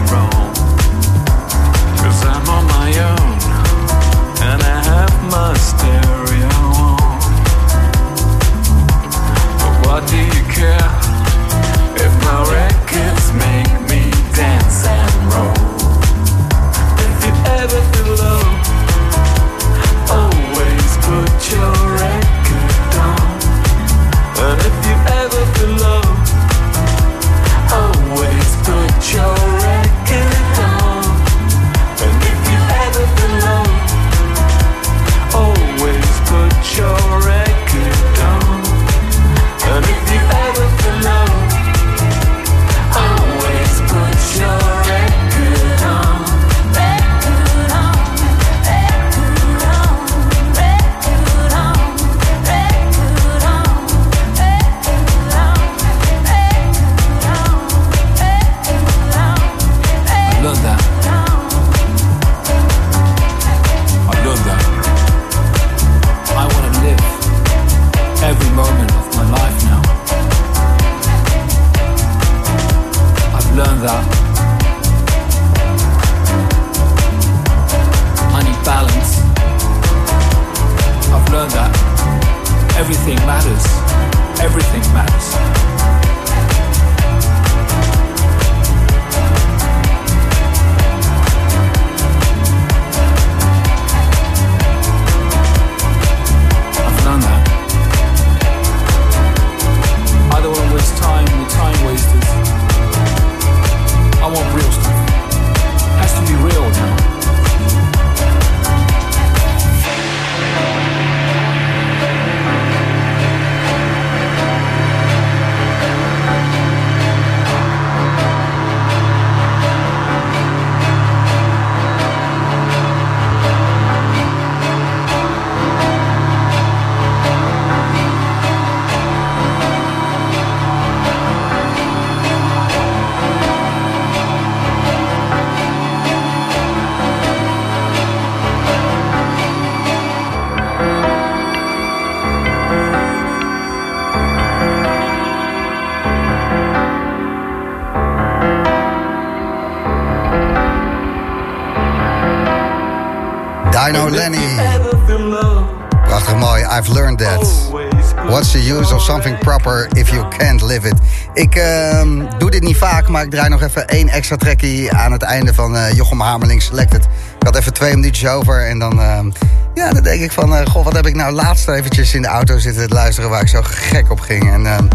Something proper if you can't live it? Ik ehm, doe dit niet vaak, maar ik draai nog even één extra trekkie aan het einde van eh, Jochem Hamerling Selected. Ik had even twee minuutjes over en dan, ehm, ja, dan denk ik van... eh, goh, wat heb ik nou laatst eventjes in de auto zitten te luisteren... waar ik zo gek op ging. En ehm,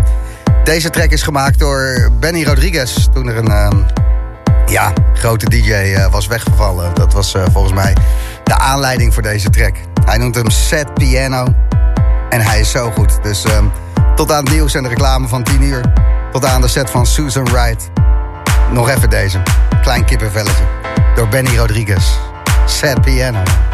deze track is gemaakt door Benny Rodriguez. Toen er een ja, grote DJ eh, was weggevallen. Dat was volgens mij de aanleiding voor deze track. Hij noemt hem Set Piano. En hij is zo goed. Dus tot aan het nieuws en de reclame van 10 uur. Tot aan de set van Susan Wright. Nog even deze. Klein kippenvelletje. Door Benny Rodriguez. Set Piano.